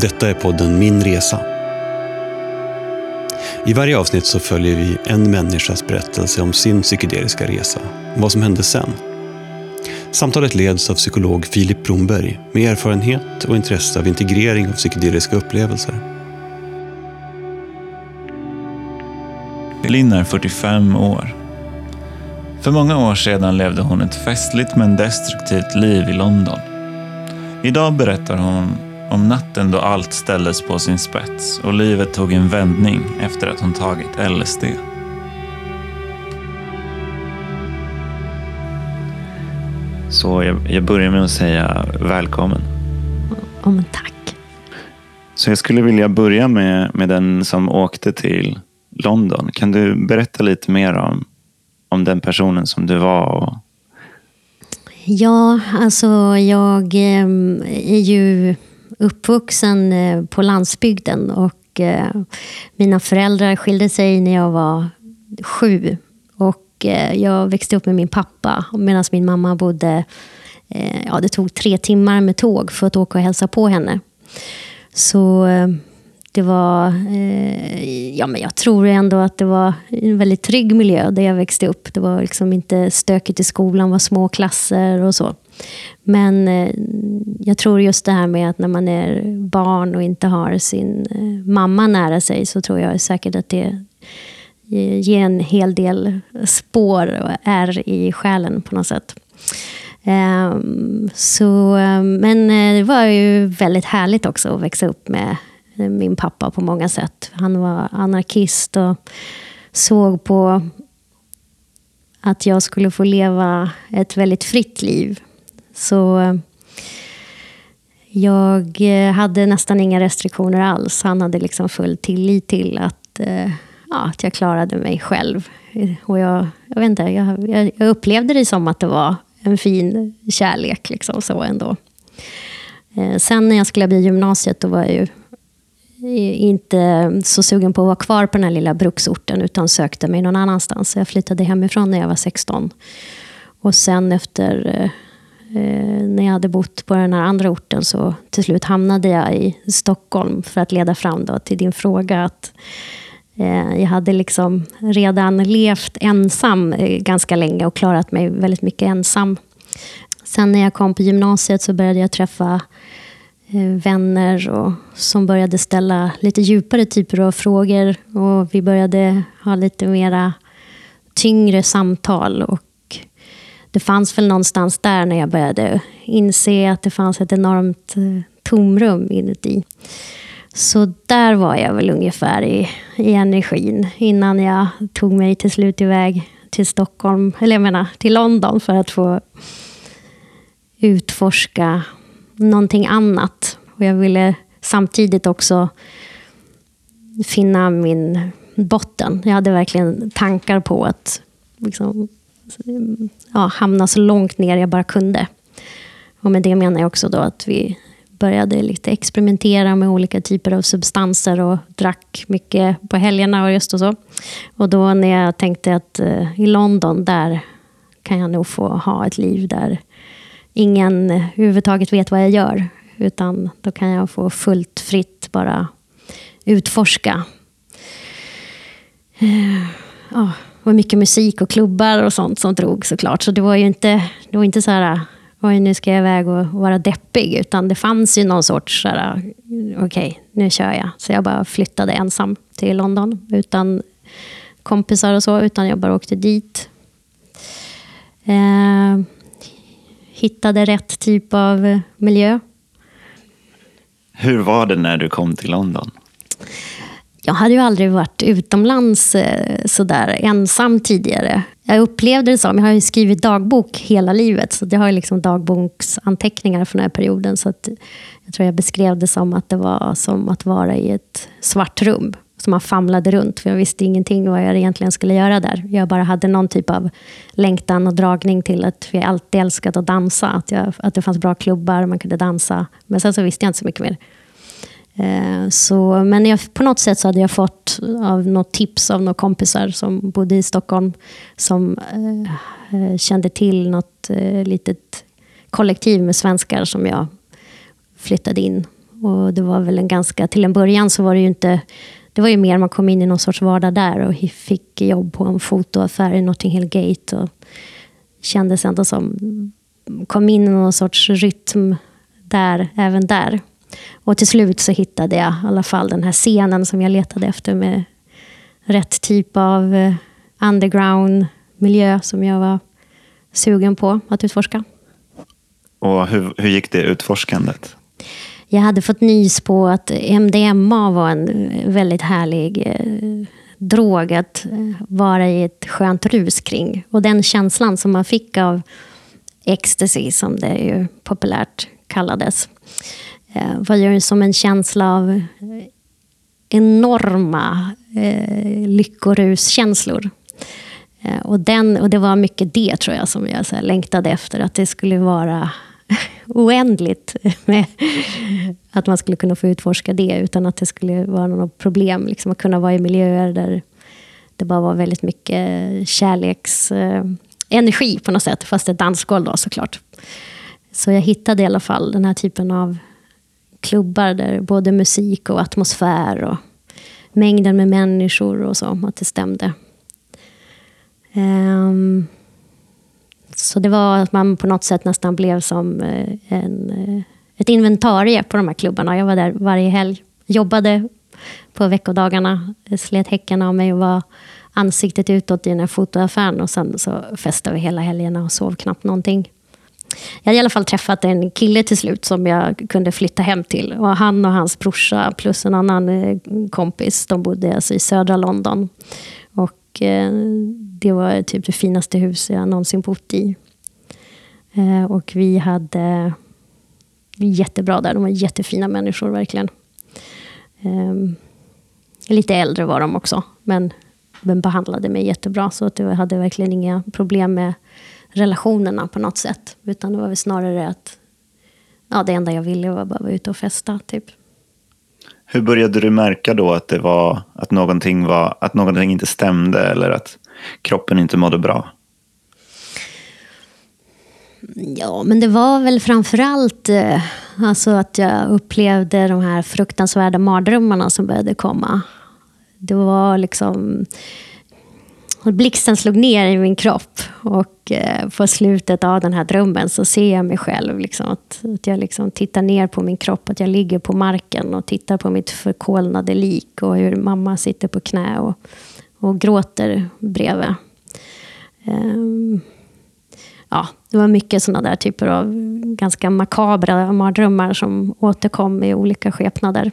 Detta är podden Min Resa. I varje avsnitt så följer vi en människas berättelse om sin psykedeliska resa och vad som hände sen. Samtalet leds av psykolog Filip Bromberg med erfarenhet och intresse av integrering av psykedeliska upplevelser. Linn är 45 år. För många år sedan levde hon ett festligt men destruktivt liv i London. Idag berättar hon om natten då allt ställdes på sin spets och livet tog en vändning efter att hon tagit LSD. Så jag, jag börjar med att säga välkommen. Ja, men tack. Så jag skulle vilja börja med, med den som åkte till London. Kan du berätta lite mer om, om den personen som du var? Och... Ja, alltså jag eh, är ju uppvuxen eh, på landsbygden och eh, mina föräldrar skilde sig när jag var sju. Och eh, jag växte upp med min pappa medan min mamma bodde... Ja, det tog tre timmar med tåg för att åka och hälsa på henne. Så det var, ja men jag tror ändå att det var en väldigt trygg miljö där jag växte upp. Det var liksom inte stökigt i skolan, det var små klasser och så. Men eh, jag tror just det här med att när man är barn och inte har sin eh, mamma nära sig så tror jag säkert att det ger en hel del spår och är i själen på något sätt. Ehm, så, men eh, det var ju väldigt härligt också att växa upp med eh, min pappa på många sätt. Han var anarkist och såg på att jag skulle få leva ett väldigt fritt liv. Så jag eh, hade nästan inga restriktioner alls. Han hade liksom full tillit till att, eh, ja, att jag klarade mig själv. Och jag, jag, vet inte, jag, jag upplevde det som att det var en fin kärlek. Liksom, så ändå. Eh, sen när jag skulle bli gymnasiet, då var jag ju inte så sugen på att vara kvar på den här lilla bruksorten utan sökte mig någon annanstans. Så jag flyttade hemifrån när jag var 16. Och sen efter Eh, när jag hade bott på den här andra orten så till slut hamnade jag i Stockholm för att leda fram då till din fråga. att eh, Jag hade liksom redan levt ensam eh, ganska länge och klarat mig väldigt mycket ensam. Sen när jag kom på gymnasiet så började jag träffa vänner och, som började ställa lite djupare typer av frågor. Och vi började ha lite mera tyngre samtal. Och det fanns väl någonstans där när jag började inse att det fanns ett enormt eh, tomrum inuti. Så där var jag väl ungefär i, i energin innan jag tog mig till slut iväg till Stockholm, eller jag menar till London för att få utforska någonting annat. Och jag ville samtidigt också finna min botten. Jag hade verkligen tankar på att liksom, ja, hamna så långt ner jag bara kunde. Och med det menar jag också då att vi började lite experimentera med olika typer av substanser och drack mycket på helgerna och just och så. Och då när jag tänkte att eh, i London, där kan jag nog få ha ett liv där ingen överhuvudtaget vet vad jag gör. Utan då kan jag få fullt fritt bara utforska. Uh, oh, var mycket musik och klubbar och sånt som drog såklart. Så det var ju inte, det var inte så här, oj nu ska jag iväg och vara deppig. Utan det fanns ju någon sorts, okej okay, nu kör jag. Så jag bara flyttade ensam till London. Utan kompisar och så, utan jag bara åkte dit. Eh, hittade rätt typ av miljö. Hur var det när du kom till London? Jag hade ju aldrig varit utomlands eh, sådär ensam tidigare. Jag upplevde det som, jag har ju skrivit dagbok hela livet, så jag har liksom dagboksanteckningar från den här perioden. Så jag tror jag beskrev det som att det var som att vara i ett svart rum som man famlade runt. För jag visste ingenting vad jag egentligen skulle göra där. Jag bara hade någon typ av längtan och dragning till att jag alltid älskat att dansa. Att, jag, att det fanns bra klubbar, man kunde dansa. Men sen så visste jag inte så mycket mer. Eh, så, men jag, på något sätt så hade jag fått av något tips av några kompisar som bodde i Stockholm. Som eh, eh, kände till något eh, litet kollektiv med svenskar som jag flyttade in Och det var väl en ganska, till en början så var det ju inte, det var ju mer man kom in i någon sorts vardag där och fick jobb på en fotoaffär i Notting Hill Gate. Och kändes ändå som, kom in i någon sorts rytm där, även där. Och till slut så hittade jag i alla fall den här scenen som jag letade efter med rätt typ av eh, underground miljö som jag var sugen på att utforska. Och hur, hur gick det utforskandet? Jag hade fått nys på att MDMA var en väldigt härlig eh, drog att eh, vara i ett skönt rus kring. Och den känslan som man fick av ecstasy, som det ju populärt kallades, eh, var ju som en känsla av eh, enorma eh, lyckoruskänslor. Eh, och, den, och det var mycket det tror jag som jag så här, längtade efter, att det skulle vara oändligt med att man skulle kunna få utforska det utan att det skulle vara något problem. Liksom att kunna vara i miljöer där det bara var väldigt mycket kärleksenergi eh, på något sätt, fast ett dansgolv då såklart. Så jag hittade i alla fall den här typen av klubbar där både musik och atmosfär och mängden med människor och så, att det stämde. Um, så det var att man på något sätt nästan blev som eh, en, eh, ett inventarie på de här klubbarna. Jag var där varje helg, jobbade på veckodagarna, slet häcken av mig och var ansiktet utåt i den här fotoaffären. Och sen så festade vi hela helgerna och sov knappt någonting. Jag hade i alla fall träffat en kille till slut som jag kunde flytta hem till. Och han och hans brorsa plus en annan eh, kompis, de bodde alltså i södra London. Och eh, det var typ det finaste hus jag någonsin bott i. Eh, och vi hade jättebra där. De var jättefina människor verkligen. Lite äldre var de också, men, men behandlade mig jättebra. Så att jag hade verkligen inga problem med relationerna på något sätt. Utan det var väl snarare att ja, det enda jag ville var bara vara ute och festa. Typ. Hur började du märka då att, det var, att, någonting var, att någonting inte stämde eller att kroppen inte mådde bra? Ja, men det var väl framförallt eh, alltså att jag upplevde de här fruktansvärda mardrömmarna som började komma. Det var liksom blixten slog ner i min kropp. Och eh, på slutet av den här drömmen så ser jag mig själv. Liksom, att, att jag liksom tittar ner på min kropp, att jag ligger på marken och tittar på mitt förkolnade lik. Och hur mamma sitter på knä och, och gråter bredvid. Um, ja, det var mycket sådana där typer av ganska makabra mardrömmar som återkom i olika skepnader.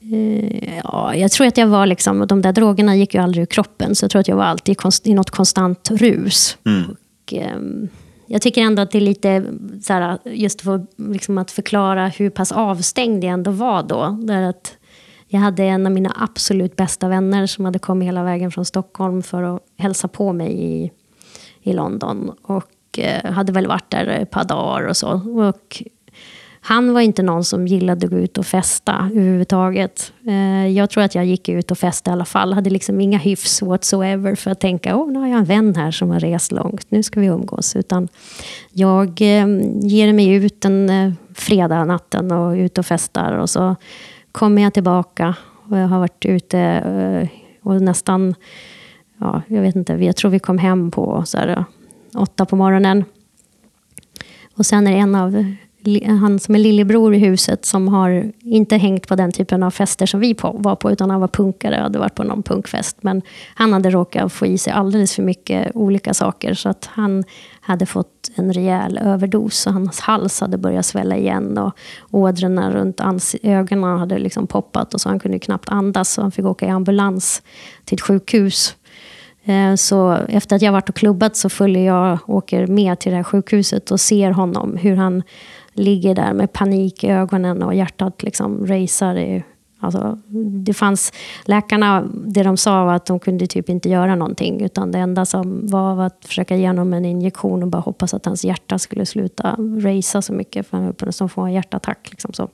Eh, ja, jag tror att jag var liksom, de där drogerna gick ju aldrig ur kroppen, så jag tror att jag var alltid i något konstant rus. Mm. Och, um, jag tycker ändå att det är lite, så här, just för liksom att förklara hur pass avstängd jag ändå var då. Där att jag hade en av mina absolut bästa vänner som hade kommit hela vägen från Stockholm för att hälsa på mig i, i London. Och eh, hade väl varit där ett par dagar och så. Och han var inte någon som gillade att gå ut och festa överhuvudtaget. Eh, jag tror att jag gick ut och festade i alla fall. Hade liksom inga hyfs whatsoever för att tänka, åh, nu har jag en vän här som har rest långt, nu ska vi umgås. Utan jag eh, ger mig ut en eh, fredag natten och ut och festar. Och så kommer jag tillbaka och jag har varit ute eh, och nästan, ja, jag vet inte, jag tror vi kom hem på så här, eh, åtta på morgonen. Och sen är det en av han som är lillebror i huset som har inte hängt på den typen av fester som vi på, var på, utan han var punkare och hade varit på någon punkfest. Men han hade råkat få i sig alldeles för mycket olika saker, så att han hade fått en rejäl överdos. Och hans hals hade börjat svälla igen och ådrorna runt ögonen hade liksom poppat och så han kunde knappt andas. Så han fick åka i ambulans till ett sjukhus. Eh, så efter att jag varit och klubbat så följer jag, åker med till det här sjukhuset och ser honom, hur han ligger där med panik i ögonen och hjärtat liksom racear. alltså, det fanns, läkarna, det de sa var att de kunde typ inte göra någonting. Utan det enda som var, var att försöka ge honom en injektion och bara hoppas att hans hjärta skulle sluta racea så mycket. För han höll på att få en hjärtattack. Liksom så.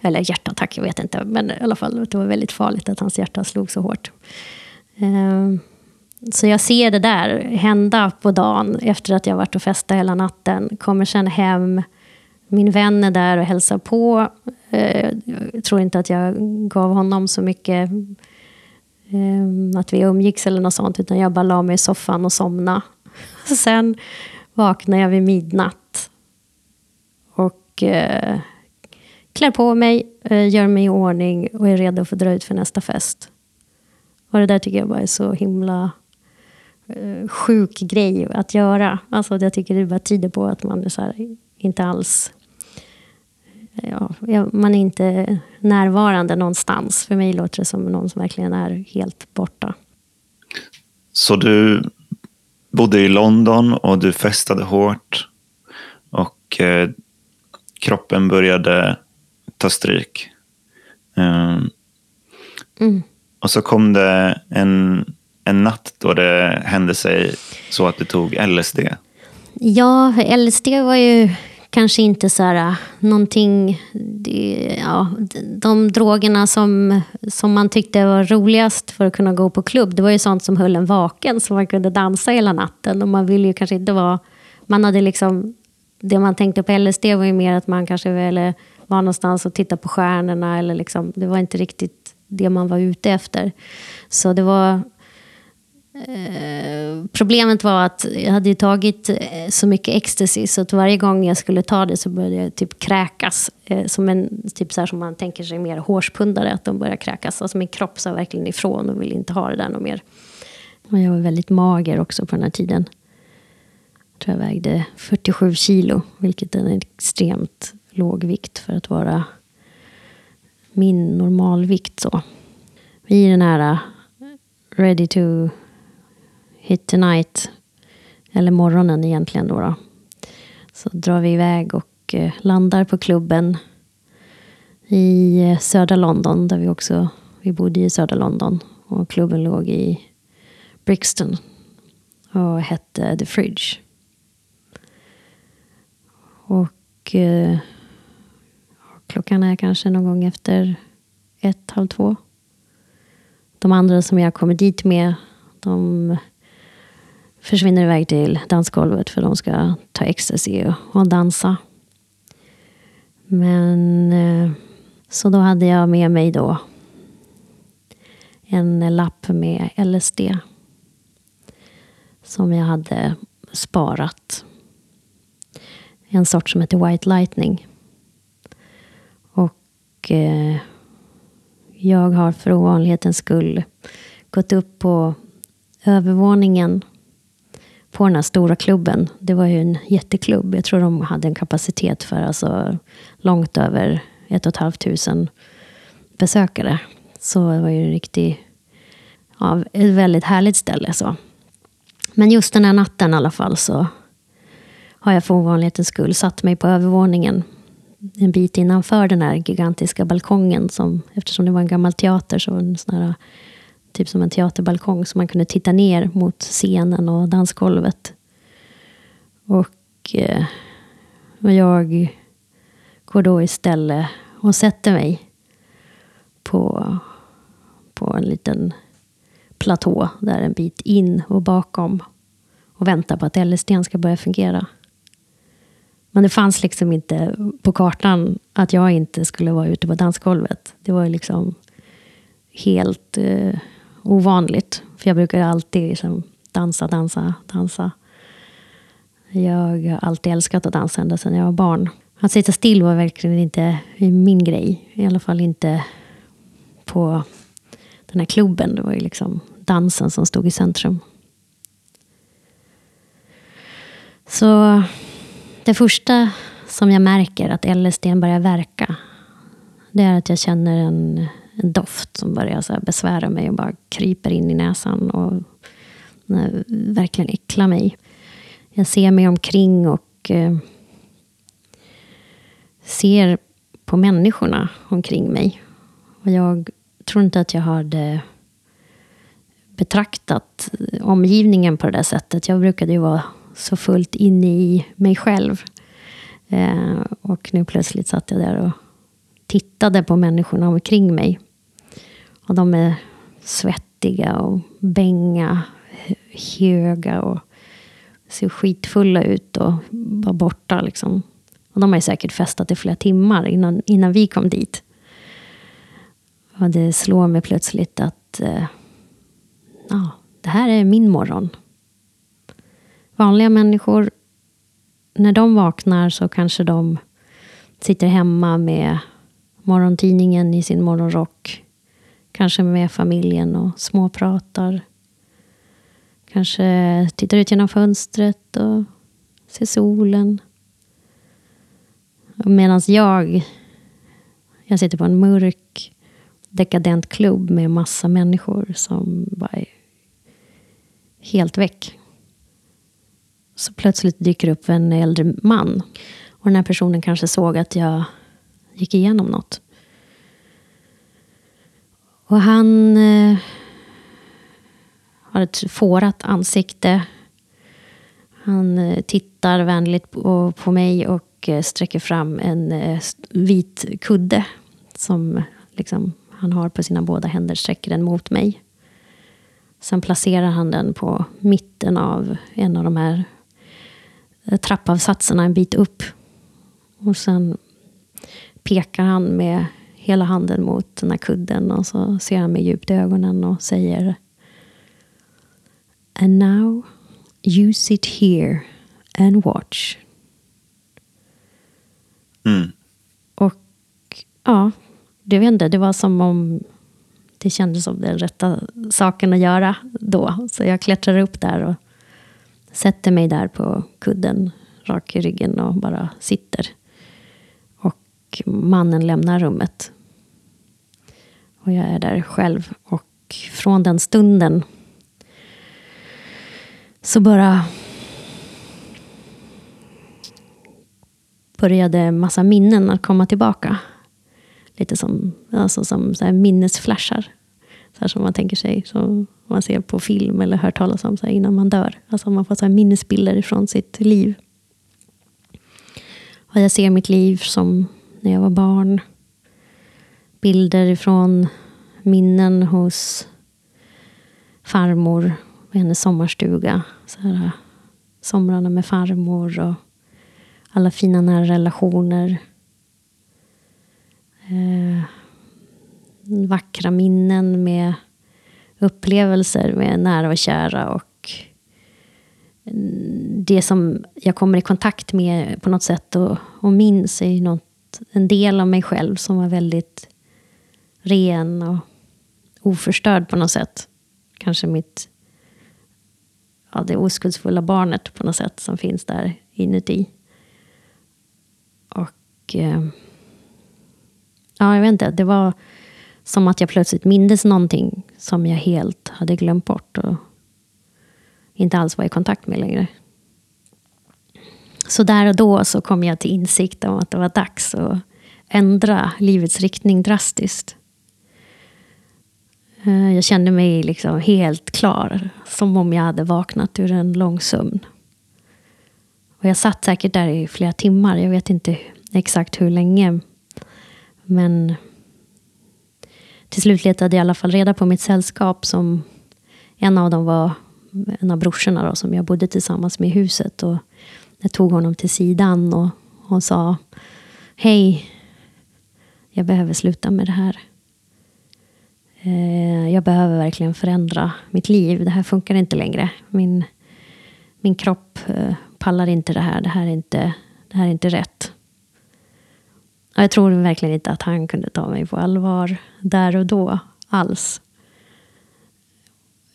Eller hjärtattack, jag vet inte. Men i alla fall, det var väldigt farligt att hans hjärta slog så hårt. Um, så jag ser det där hända på dagen efter att jag varit och festat hela natten. Kommer sen hem Min vän är där och hälsar på. Eh, jag tror inte att jag gav honom så mycket eh, att vi umgicks eller något sånt. Utan jag bara la mig i soffan och somnade. Sen vaknade jag vid midnatt. Och eh, klär på mig, gör mig i ordning och är redo för att dra ut för nästa fest. Och det där tycker jag bara är så himla sjuk grej att göra. Alltså jag tycker det bara tyder på att man är så här, inte alls... Ja, man är inte närvarande någonstans. För mig låter det som någon som verkligen är helt borta. Så du bodde i London och du festade hårt. Och eh, kroppen började ta stryk. Um, mm. Och så kom det en, en natt då det hände sig så att du tog LSD. Ja, LSD var ju kanske inte så här, äh, någonting... Ja, de drogerna som, som man tyckte var roligast för att kunna gå på klubb, det var ju sånt som höll en vaken, så man kunde dansa hela natten. Och man ville ju kanske inte vara... Man hade liksom... Det man tänkte på LSD var ju mer att man kanske ville vara någonstans och titta på stjärnorna. Eller liksom, det var inte riktigt det man var ute efter. Så det var Eh, problemet var att jag hade tagit eh, så mycket ecstasy så att varje gång jag skulle ta det så började jag typ kräkas. Eh, som en, typ så här som man tänker sig mer hårspundare, att de börjar kräkas. Alltså min kropp sa verkligen ifrån och ville inte ha det där något mer. Och jag var väldigt mager också på den här tiden. Jag tror jag vägde 47 kilo, vilket är en extremt låg vikt för att vara min normalvikt. Så. I den här eh, ready to Hit Tonight, eller morgonen egentligen då, då. Så drar vi iväg och eh, landar på klubben i eh, södra London, där vi också, vi bodde i södra London. Och klubben låg i Brixton och hette The Fridge. Och eh, klockan är kanske någon gång efter ett, halv två. De andra som jag kommer dit med, de försvinner iväg till dansgolvet för de ska ta ecstasy och, dansa. Men eh, så då hade jag med mig då en lapp med LSD. Som jag hade sparat. En sort som heter White Lightning. Och eh, jag har för ovanlighetens skull gått upp på övervåningen på den här stora klubben. Det var ju en jätteklubb. Jag tror de hade en kapacitet för alltså långt över ett och ett halvt tusen besökare. Så det var ju en riktig, ja, ett väldigt härligt ställe. Så. Men just den här natten i alla fall så har jag för ovanlighetens skull satt mig på övervåningen en bit innanför den här gigantiska balkongen. Som, eftersom det var en gammal teater så var det en sån här typ som en teaterbalkong, så man kunde titta ner mot scenen och dansgolvet. Och, eh, och jag går då istället och sätter mig på, på en liten platå där en bit in och bakom och väntar på att LSD ska börja fungera. Men det fanns liksom inte på kartan att jag inte skulle vara ute på dansgolvet. Det var ju liksom helt eh, ovanligt. För jag brukar alltid liksom dansa, dansa, dansa. Jag har alltid älskat att dansa ända sedan jag var barn. Att sitta still var verkligen inte min grej. I alla fall inte på den här klubben. Det var ju liksom dansen som stod i centrum. Så det första som jag märker att LSD börjar verka, det är att jag känner en en doft som börjar så besvära mig och bara kryper in i näsan och nej, verkligen äcklar mig. Jag ser mig omkring och eh, ser på människorna omkring mig. Och jag tror inte att jag hade betraktat omgivningen på det där sättet. Jag brukade ju vara så fullt inne i mig själv. Eh, och nu plötsligt satt jag där och tittade på människorna omkring mig. Och de är svettiga och bänga, höga och ser skitfulla ut och var borta. Liksom. Och de har ju säkert festat i flera timmar innan, innan vi kom dit. Och det slår mig plötsligt att eh, ja, det här är min morgon. Vanliga människor, när de vaknar så kanske de sitter hemma med morgontidningen i sin morgonrock. Kanske med familjen och småpratar. Kanske tittar ut genom fönstret och ser solen. Medan jag, jag sitter på en mörk dekadent klubb med massa människor som bara är helt väck. Så plötsligt dyker upp en äldre man. Och den här personen kanske såg att jag gick igenom något. Och han eh, har ett fårat ansikte. Han eh, tittar vänligt på, på mig och eh, sträcker fram en eh, vit kudde som liksom, han har på sina båda händer, sträcker den mot mig. Sen placerar han den på mitten av en av de här eh, trappavsatserna en bit upp. Och sen pekar han med hela handen mot den här kudden och så ser han mig djupt i ögonen och säger And now you sit here and watch. Mm. Och ja, det vet inte, det var som om det kändes som den rätta saken att göra då. Så jag klättrar upp där och sätter mig där på kudden, rak i ryggen och bara sitter. Och mannen lämnar rummet. Och jag är där själv. Och från den stunden så bara började massa minnen att komma tillbaka. Lite som, alltså som så här minnesflashar. Så här som man tänker sig, som man ser på film eller hör talas om så här innan man dör. Alltså man får så här minnesbilder från sitt liv. Och jag ser mitt liv som när jag var barn. Bilder från minnen hos farmor och hennes sommarstuga. Så här, somrarna med farmor och alla fina nära relationer. Eh, vackra minnen med upplevelser med nära och kära och det som jag kommer i kontakt med på något sätt och, och minns är något, en del av mig själv som var väldigt ren och oförstörd på något sätt. Kanske mitt ja, det oskuldsfulla barnet på något sätt som finns där inuti. Och eh, ja, jag vet inte, det var som att jag plötsligt mindes någonting som jag helt hade glömt bort och inte alls var i kontakt med längre. Så där och då så kom jag till insikt om att det var dags att ändra livets riktning drastiskt. Eh, jag kände mig liksom helt klar, som om jag hade vaknat ur en lång sömn. Och jag satt säkert där i flera timmar, jag vet inte exakt hur länge. Men till slut letade jag i alla fall reda på mitt sällskap. som En av dem var en av brorsorna då, som jag bodde tillsammans med i huset. Och jag tog honom till sidan och, och sa Hej, jag behöver sluta med det här. Eh, jag behöver verkligen förändra mitt liv. Det här funkar inte längre. Min, min kropp eh, pallar inte det här. Det här är inte, det här är inte rätt. Och jag tror verkligen inte att han kunde ta mig på allvar där och då alls.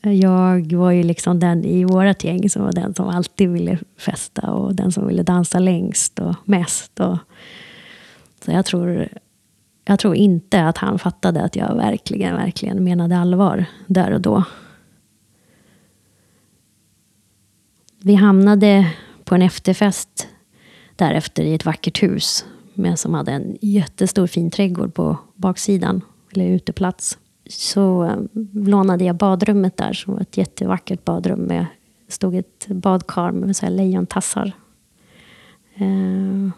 Eh, jag var ju liksom den i vårt gäng som var den som alltid ville festa och den som ville dansa längst och mest. Och, så jag tror, jag tror inte att han fattade att jag verkligen, verkligen menade allvar där och då. Vi hamnade på en efterfest därefter i ett vackert hus men som hade en jättestor fin trädgård på baksidan, eller uteplats. Så eh, lånade jag badrummet där, som var ett jättevackert badrum med stod ett badkar med så här lejontassar. Eh,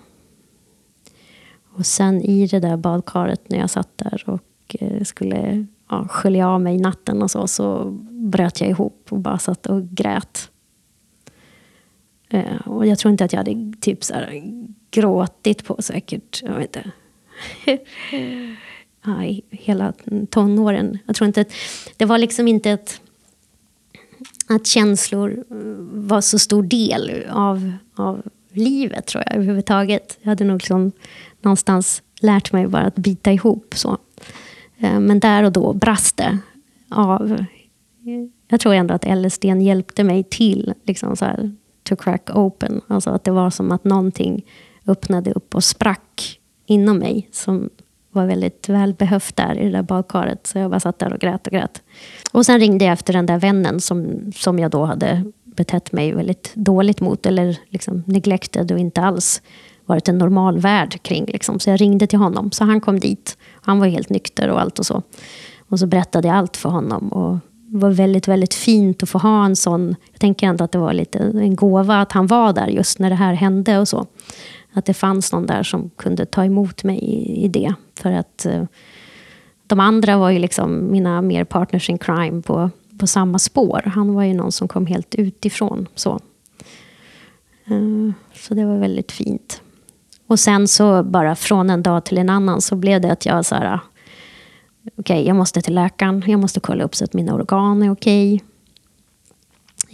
och sen i det där badkaret när jag satt där och eh, skulle ja, skölja av mig natten och så, så bröt jag ihop och bara satt och grät. Eh, och jag tror inte att jag hade typ så här, gråtit på säkert, jag vet inte. ja, i hela tonåren. Jag tror inte att, det var liksom inte ett, att känslor eh, var så stor del av, av livet tror jag överhuvudtaget. Jag hade nog liksom någonstans lärt mig bara att bita ihop. så. Eh, men där och då brast det av... Jag tror ändå att LSD hjälpte mig till liksom så här, to crack open. Alltså att det var som att någonting öppnade upp och sprack inom mig som var väldigt välbehövt där i det där badkaret. Så jag bara satt där och grät och grät. Och sen ringde jag efter den där vännen som, som jag då hade betett mig väldigt dåligt mot. Eller liksom neglected och inte alls varit en normal värld kring. Liksom. Så jag ringde till honom. Så han kom dit. Han var helt nykter och allt och så. Och så berättade jag allt för honom. Och det var väldigt, väldigt fint att få ha en sån... Jag tänker ändå att det var lite en gåva att han var där just när det här hände och så. Att det fanns någon där som kunde ta emot mig i, i det. För att eh, de andra var ju liksom mina mer partners in crime på, på samma spår. Han var ju någon som kom helt utifrån. Så, eh, så det var väldigt fint. Och sen så bara från en dag till en annan så blev det att jag så här, okej, okay, jag måste till läkaren. Jag måste kolla upp så att mina organ är okej. Okay.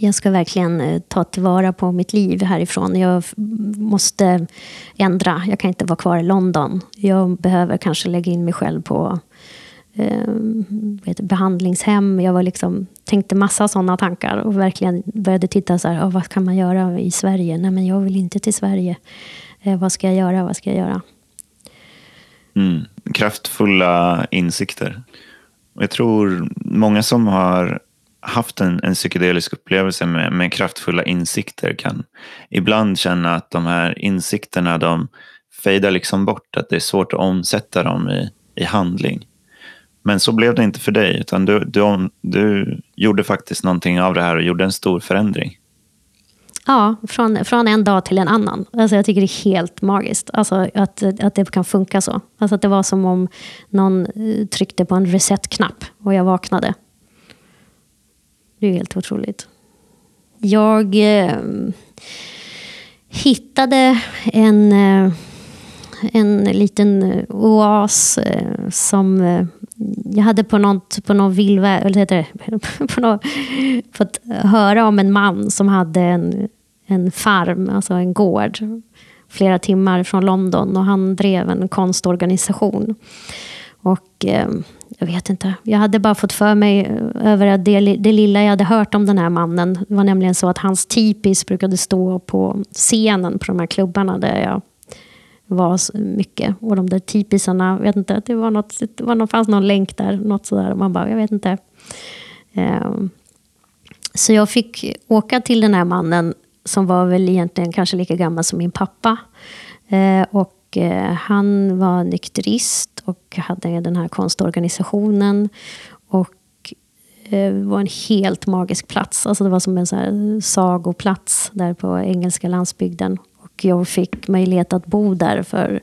Jag ska verkligen eh, ta tillvara på mitt liv härifrån. Jag måste ändra. Jag kan inte vara kvar i London. Jag behöver kanske lägga in mig själv på eh, behandlingshem. Jag var liksom, tänkte massa sådana tankar och verkligen började titta så här, oh, vad kan man göra i Sverige? Nej, men jag vill inte till Sverige. Eh, vad ska jag göra? Vad ska jag göra? Mm. Kraftfulla insikter. Jag tror många som har haft en, en psykedelisk upplevelse med, med kraftfulla insikter kan ibland känna att de här insikterna de fejdar liksom bort, att det är svårt att omsätta dem i, i handling. Men så blev det inte för dig, utan du, du, du gjorde faktiskt någonting av det här och gjorde en stor förändring. Ja, från, från en dag till en annan. Alltså jag tycker det är helt magiskt alltså att, att det kan funka så. Alltså att det var som om någon eh, tryckte på en reset-knapp och jag vaknade. Det är helt otroligt. Jag eh, hittade en, eh, en liten oas eh, som eh, jag hade på, något, på någon villvä, eller heter det, på något, fått höra om en man som hade en, en farm, alltså en gård, flera timmar från London. Och han drev en konstorganisation. Och eh, jag vet inte, jag hade bara fått för mig eh, över det, det lilla jag hade hört om den här mannen. Det var nämligen så att hans tipis brukade stå på scenen på de här klubbarna där jag var mycket. Och de där tipisarna, vet inte, det var något, det var något, fanns någon länk där, något sådär. Man bara, jag vet inte. Eh, så jag fick åka till den här mannen som var väl egentligen kanske lika gammal som min pappa. Eh, och eh, han var nykterist och hade den här konstorganisationen. Och det var en helt magisk plats. Alltså det var som en så här sagoplats där på engelska landsbygden jag fick möjlighet att bo där. för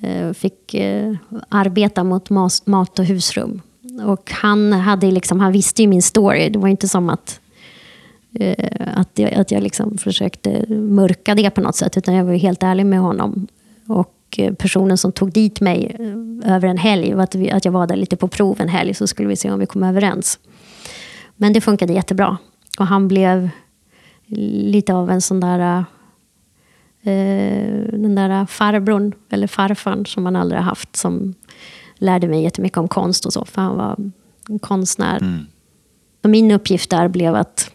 eh, fick eh, arbeta mot mat och husrum. Och han, hade liksom, han visste ju min story. Det var inte som att, att jag, att jag liksom försökte mörka det på något sätt. Utan jag var helt ärlig med honom. Och personen som tog dit mig över en helg, att, vi, att jag var där lite på prov en helg, så skulle vi se om vi kom överens. Men det funkade jättebra. Och han blev lite av en sån där Eh, den där farbrorn, eller farfan, som man aldrig har haft, som lärde mig jättemycket om konst och så, för han var en konstnär. Mm. Och min uppgift där blev att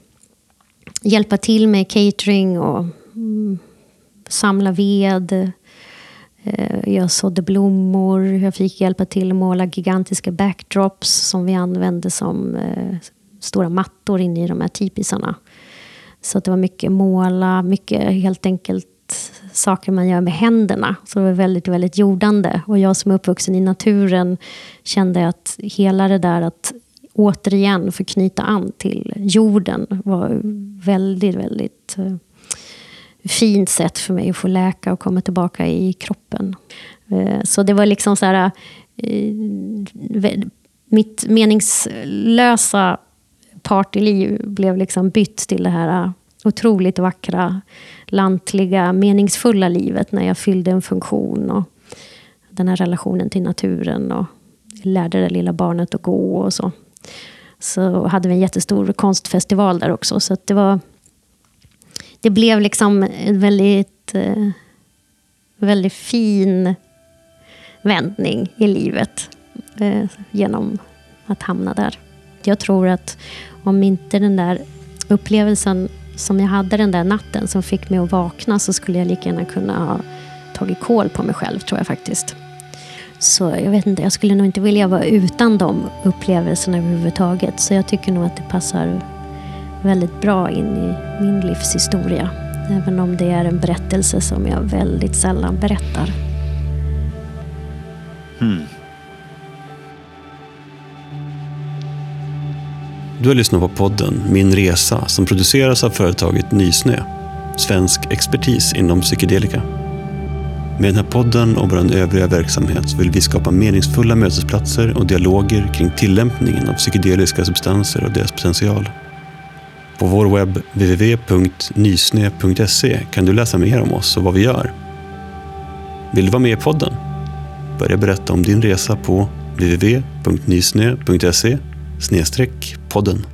hjälpa till med catering och mm, samla ved. Eh, jag sådde blommor. Jag fick hjälpa till att måla gigantiska backdrops som vi använde som eh, stora mattor inne i de här tipisarna. Så det var mycket måla, mycket helt enkelt saker man gör med händerna. Så det var väldigt, väldigt jordande. Och jag som är uppvuxen i naturen kände att hela det där att återigen få knyta an till jorden var väldigt, väldigt eh, fint sätt för mig att få läka och komma tillbaka i kroppen. Eh, så det var liksom så här... Eh, mitt meningslösa partyliv blev liksom bytt till det här otroligt vackra, lantliga, meningsfulla livet när jag fyllde en funktion. Och den här relationen till naturen och lärde det lilla barnet att gå och så. Så hade vi en jättestor konstfestival där också. Så det var... Det blev liksom en väldigt, eh, väldigt fin vändning i livet eh, genom att hamna där. Jag tror att om inte den där upplevelsen som jag hade den där natten som fick mig att vakna så skulle jag lika gärna kunna ha tagit koll på mig själv, tror jag faktiskt. Så jag vet inte, jag skulle nog inte vilja vara utan de upplevelserna överhuvudtaget. Så jag tycker nog att det passar väldigt bra in i min livshistoria. Även om det är en berättelse som jag väldigt sällan berättar. Hmm. Du har lyssnat på podden Min Resa som produceras av företaget Nysnö, svensk expertis inom psykedelika. Med den här podden och vår övriga verksamhet vill vi skapa meningsfulla mötesplatser och dialoger kring tillämpningen av psykedeliska substanser och deras potential. På vår webb www.nysne.se kan du läsa mer om oss och vad vi gör. Vill du vara med i podden? Börja berätta om din resa på www.nysne.se podden.